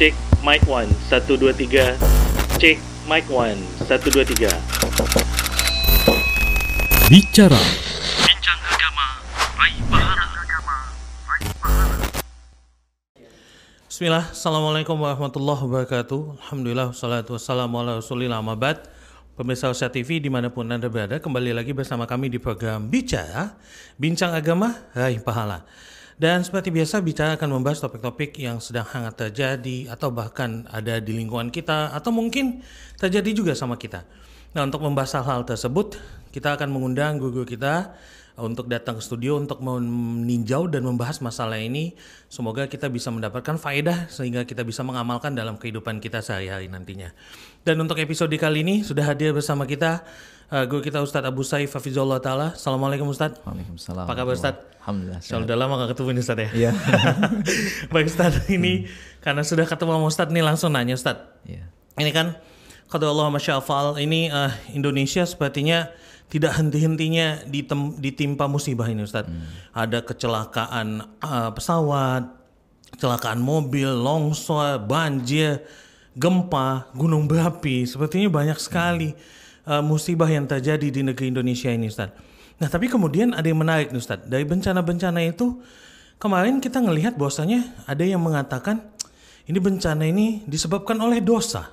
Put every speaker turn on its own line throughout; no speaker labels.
Cek mic 1 1 2 3. Cek mic 1 1 2 3.
Bicara.
Bincang agama, raih pahala.
Bismillah, Assalamualaikum warahmatullahi wabarakatuh. Alhamdulillah, salatu wassalamu ala rasulillah amabad Pemirsa Usia TV di mana pun Anda berada Kembali lagi bersama kami di program Bicara Bincang Agama, Raih Pahala Dan seperti biasa Bicara akan membahas topik-topik yang sedang hangat terjadi Atau bahkan ada di lingkungan kita Atau mungkin terjadi juga sama kita Nah untuk membahas hal-hal tersebut Kita akan mengundang guru kita untuk datang ke studio untuk meninjau dan membahas masalah ini. Semoga kita bisa mendapatkan faedah sehingga kita bisa mengamalkan dalam kehidupan kita sehari-hari nantinya. Dan untuk episode kali ini sudah hadir bersama kita uh, guru kita Ustadz Abu Saif Hafizullah Ta'ala. Assalamualaikum Ustadz.
Waalaikumsalam.
Apa kabar Ustadz?
Alhamdulillah.
Soal udah lama gak ketemu nih Ustadz ya?
Iya.
Baik Ustadz, ini karena sudah ketemu sama Ustadz nih langsung nanya Ustadz.
Iya.
Ini kan kata Allah Masya Allah ini uh, Indonesia sepertinya tidak henti-hentinya ditem, ditimpa musibah ini Ustadz.
Hmm.
Ada kecelakaan uh, pesawat, kecelakaan mobil, longsor, banjir, gempa, gunung berapi. Sepertinya banyak sekali uh, musibah yang terjadi di negeri Indonesia ini Ustadz. Nah tapi kemudian ada yang menarik nih Ustadz. Dari bencana-bencana itu kemarin kita ngelihat bahwasanya ada yang mengatakan ini bencana ini disebabkan oleh dosa.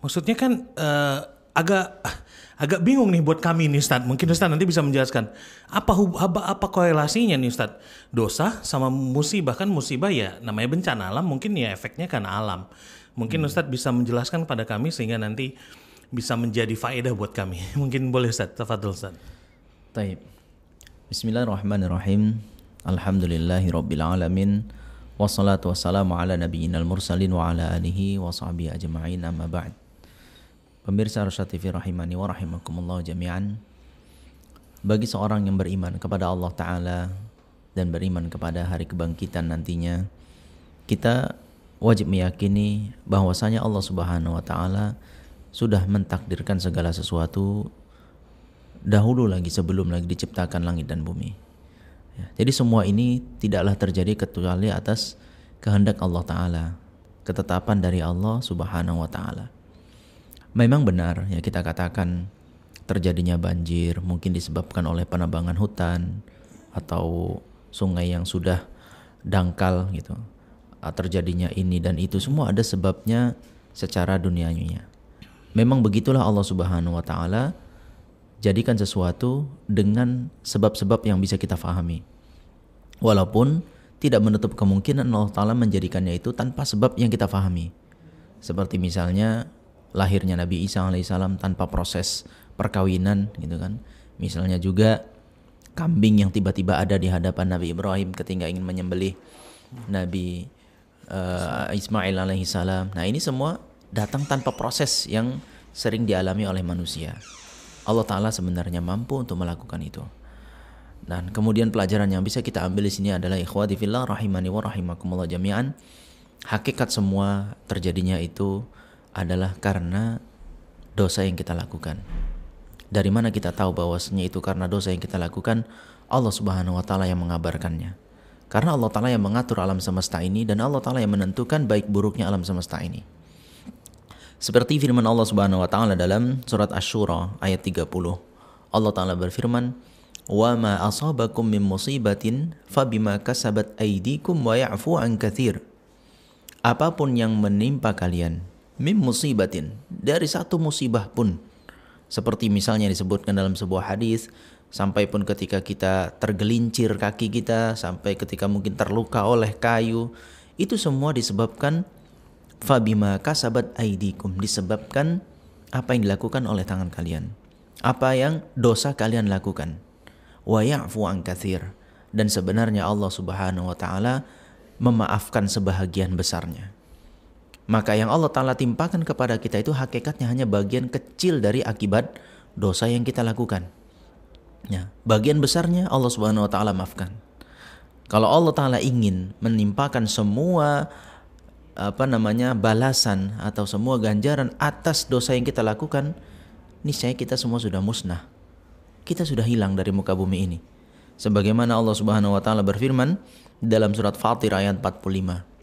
Maksudnya kan uh, agak agak bingung nih buat kami nih Ustadz. Mungkin Ustadz nanti bisa menjelaskan apa apa, apa korelasinya nih Ustadz. Dosa sama musibah kan musibah ya namanya bencana alam mungkin ya efeknya karena alam. Mungkin Ustadz bisa menjelaskan pada kami sehingga nanti bisa menjadi faedah buat kami. Mungkin boleh Ustadz, tafadhol Ustadz.
Taib. Bismillahirrahmanirrahim. Alhamdulillahi rabbil alamin. Wassalatu wassalamu ala nabiyyina mursalin wa ala alihi wa sahbihi ajma'in amma ba'd. Pemirsa Arsyad TV rahimani wa rahimakumullah jami'an. Bagi seorang yang beriman kepada Allah Ta'ala dan beriman kepada hari kebangkitan nantinya, kita wajib meyakini bahwasanya Allah Subhanahu wa taala sudah mentakdirkan segala sesuatu dahulu lagi sebelum lagi diciptakan langit dan bumi. Ya, jadi semua ini tidaklah terjadi kecuali atas kehendak Allah Ta'ala, ketetapan dari Allah Subhanahu wa Ta'ala. Memang benar ya kita katakan terjadinya banjir mungkin disebabkan oleh penebangan hutan atau sungai yang sudah dangkal gitu. Ah, Terjadinya ini dan itu semua ada sebabnya secara dunianya. Memang begitulah Allah Subhanahu wa taala jadikan sesuatu dengan sebab-sebab yang bisa kita fahami. Walaupun tidak menutup kemungkinan Allah Ta'ala menjadikannya itu tanpa sebab yang kita fahami. Seperti misalnya lahirnya Nabi Isa alaihissalam tanpa proses perkawinan gitu kan. Misalnya juga kambing yang tiba-tiba ada di hadapan Nabi Ibrahim ketika ingin menyembelih Nabi uh, Ismail alaihissalam. Nah ini semua datang tanpa proses yang sering dialami oleh manusia. Allah Ta'ala sebenarnya mampu untuk melakukan itu. Dan kemudian pelajaran yang bisa kita ambil di sini adalah ikhwati fillah rahimani wa rahimakumullah jami'an. Hakikat semua terjadinya itu adalah karena dosa yang kita lakukan. Dari mana kita tahu bahwasanya itu karena dosa yang kita lakukan? Allah Subhanahu wa taala yang mengabarkannya. Karena Allah Ta'ala yang mengatur alam semesta ini dan Allah Ta'ala yang menentukan baik buruknya alam semesta ini. Seperti firman Allah Subhanahu wa taala dalam surat Asy-Syura ayat 30. Allah taala berfirman, "Wa ma asabakum min musibatin fabima kasabat aydikum wa ya'fu an katsir." Apa pun yang menimpa kalian min musibatin dari satu musibah pun seperti misalnya disebutkan dalam sebuah hadis sampai pun ketika kita tergelincir kaki kita sampai ketika mungkin terluka oleh kayu itu semua disebabkan fabima kasabat aidikum disebabkan apa yang dilakukan oleh tangan kalian. Apa yang dosa kalian lakukan. Wa ya'fu an katsir dan sebenarnya Allah Subhanahu wa taala memaafkan sebahagian besarnya. Maka yang Allah taala timpakan kepada kita itu hakikatnya hanya bagian kecil dari akibat dosa yang kita lakukan. Ya bagian besarnya Allah Subhanahu wa taala maafkan. Kalau Allah taala ingin menimpakan semua apa namanya balasan atau semua ganjaran atas dosa yang kita lakukan, niscaya kita semua sudah musnah. Kita sudah hilang dari muka bumi ini. Sebagaimana Allah Subhanahu wa taala berfirman dalam surat Fatir ayat 45.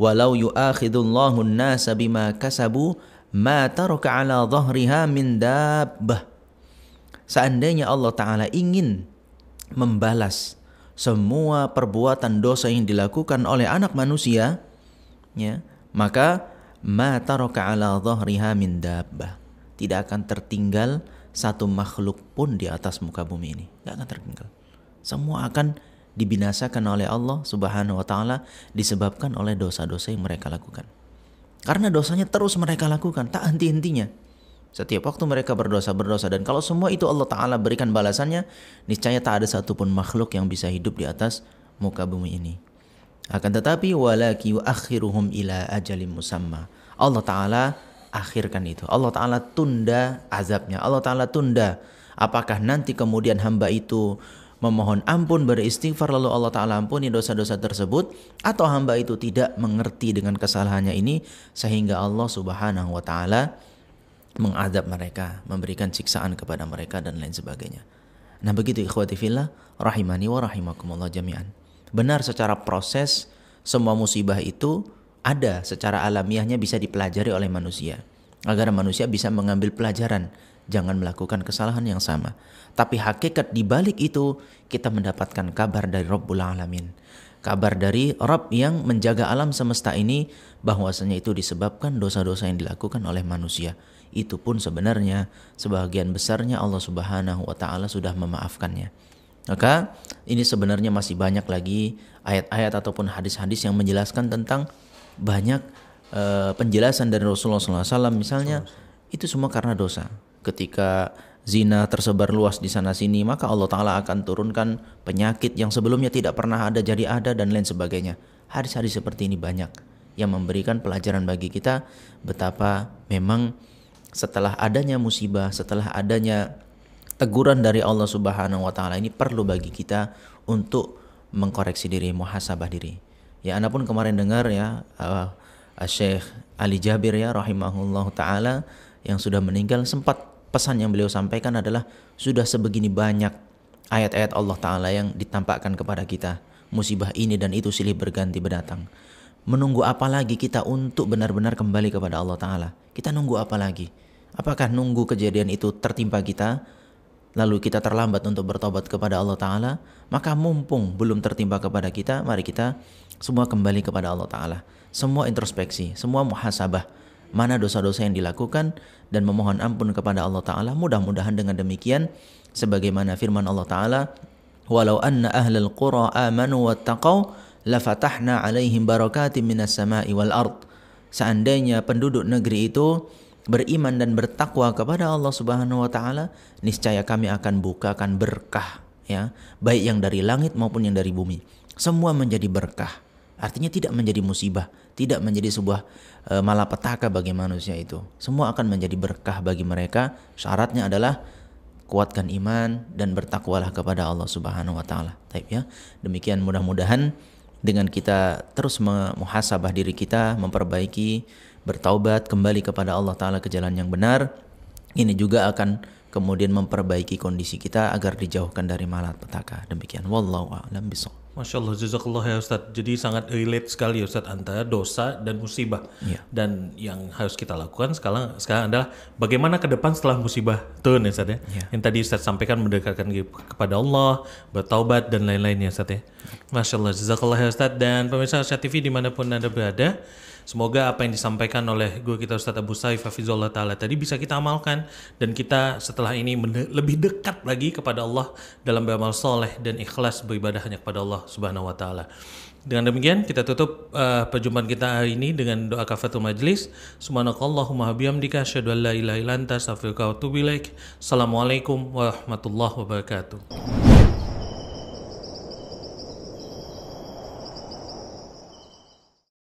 walau yu'akhidullahu an-nasa bima kasabu ma taraka ala dhahriha min dabbah seandainya Allah taala ingin membalas semua perbuatan dosa yang dilakukan oleh anak manusia ya maka ma taraka ala dhahriha min dabbah. Tidak akan tertinggal satu makhluk pun di atas muka bumi ini. Tidak akan tertinggal. Semua akan dibinasakan oleh Allah Subhanahu wa taala disebabkan oleh dosa-dosa yang mereka lakukan. Karena dosanya terus mereka lakukan tak henti-hentinya. Setiap waktu mereka berdosa berdosa dan kalau semua itu Allah Taala berikan balasannya, niscaya tak ada satupun makhluk yang bisa hidup di atas muka bumi ini. Akan tetapi walaki akhiruhum ila ajalim musamma. Allah Taala akhirkan itu. Allah Taala tunda azabnya. Allah Taala tunda. Apakah nanti kemudian hamba itu memohon ampun beristighfar lalu Allah Ta'ala ampuni dosa-dosa tersebut atau hamba itu tidak mengerti dengan kesalahannya ini sehingga Allah Subhanahu wa taala mengadab mereka, memberikan siksaan kepada mereka dan lain sebagainya. Nah begitu ikhwati fillah, rahimani wa rahimakumullah jami'an. Benar secara proses, semua musibah itu ada secara alamiahnya bisa dipelajari oleh manusia. Agar manusia bisa mengambil pelajaran, jangan melakukan kesalahan yang sama. Tapi hakikat di balik itu, kita mendapatkan kabar dari Rabbul Alamin. Kabar dari Rabb yang menjaga alam semesta ini bahwasanya itu disebabkan dosa-dosa yang dilakukan oleh manusia itu pun sebenarnya sebagian besarnya Allah Subhanahu wa taala sudah memaafkannya. Maka ini sebenarnya masih banyak lagi ayat-ayat ataupun hadis-hadis yang menjelaskan tentang banyak uh, penjelasan dari Rasulullah SAW misalnya itu semua karena dosa. Ketika zina tersebar luas di sana sini maka Allah Taala akan turunkan penyakit yang sebelumnya tidak pernah ada jadi ada dan lain sebagainya. Hadis-hadis seperti ini banyak yang memberikan pelajaran bagi kita betapa memang setelah adanya musibah, setelah adanya teguran dari Allah Subhanahu wa taala ini perlu bagi kita untuk mengkoreksi diri, muhasabah diri. Ya, Anda pun kemarin dengar ya uh, Syekh Ali Jabir ya rahimahullah taala yang sudah meninggal sempat pesan yang beliau sampaikan adalah sudah sebegini banyak ayat-ayat Allah taala yang ditampakkan kepada kita. Musibah ini dan itu silih berganti berdatang. Menunggu apa lagi kita untuk benar-benar kembali kepada Allah taala? Kita nunggu apa lagi? Apakah nunggu kejadian itu tertimpa kita, lalu kita terlambat untuk bertobat kepada Allah Ta'ala, maka mumpung belum tertimpa kepada kita, mari kita semua kembali kepada Allah Ta'ala. Semua introspeksi, semua muhasabah, mana dosa-dosa yang dilakukan, dan memohon ampun kepada Allah Ta'ala. Mudah-mudahan dengan demikian, sebagaimana firman Allah Ta'ala, Walau anna ahlal qura amanu wattaqau, lafatahna alaihim barakatim minas sama'i wal ard. Seandainya penduduk negeri itu beriman dan bertakwa kepada Allah Subhanahu wa taala, niscaya kami akan bukakan berkah ya, baik yang dari langit maupun yang dari bumi. Semua menjadi berkah. Artinya tidak menjadi musibah, tidak menjadi sebuah e, malapetaka bagi manusia itu. Semua akan menjadi berkah bagi mereka. Syaratnya adalah kuatkan iman dan bertakwalah kepada Allah Subhanahu wa taala. Baik ya. Demikian mudah-mudahan dengan kita terus muhasabah diri kita, memperbaiki bertaubat kembali kepada Allah Ta'ala ke jalan yang benar ini juga akan kemudian memperbaiki kondisi kita agar dijauhkan dari malapetaka. Demikian. Wallahu a'lam bishawab
Masya Allah, jazakallah ya Ustaz. Jadi sangat relate sekali ya Ustaz antara dosa dan musibah. Ya. Dan yang harus kita lakukan sekarang sekarang adalah bagaimana ke depan setelah musibah turun ya Ustaz ya. ya. Yang tadi Ustaz sampaikan mendekatkan kepada Allah, bertaubat dan lain-lain ya Ustaz ya. Masya Allah, jazakallah ya Ustaz. Dan pemirsa Asia TV di mana pun Anda berada, Semoga apa yang disampaikan oleh guru kita Ustadz Abu Saif Hafizullah Ta'ala tadi bisa kita amalkan dan kita setelah ini lebih dekat lagi kepada Allah dalam beramal soleh dan ikhlas beribadah hanya kepada Allah Subhanahu Wa Ta'ala. Dengan demikian kita tutup uh, perjumpaan kita hari ini dengan doa kafatul majlis. Subhanakallahumma bihamdika asyhadu an la ilaha illa anta astaghfiruka wa atubu ilaik. Assalamualaikum warahmatullahi wabarakatuh.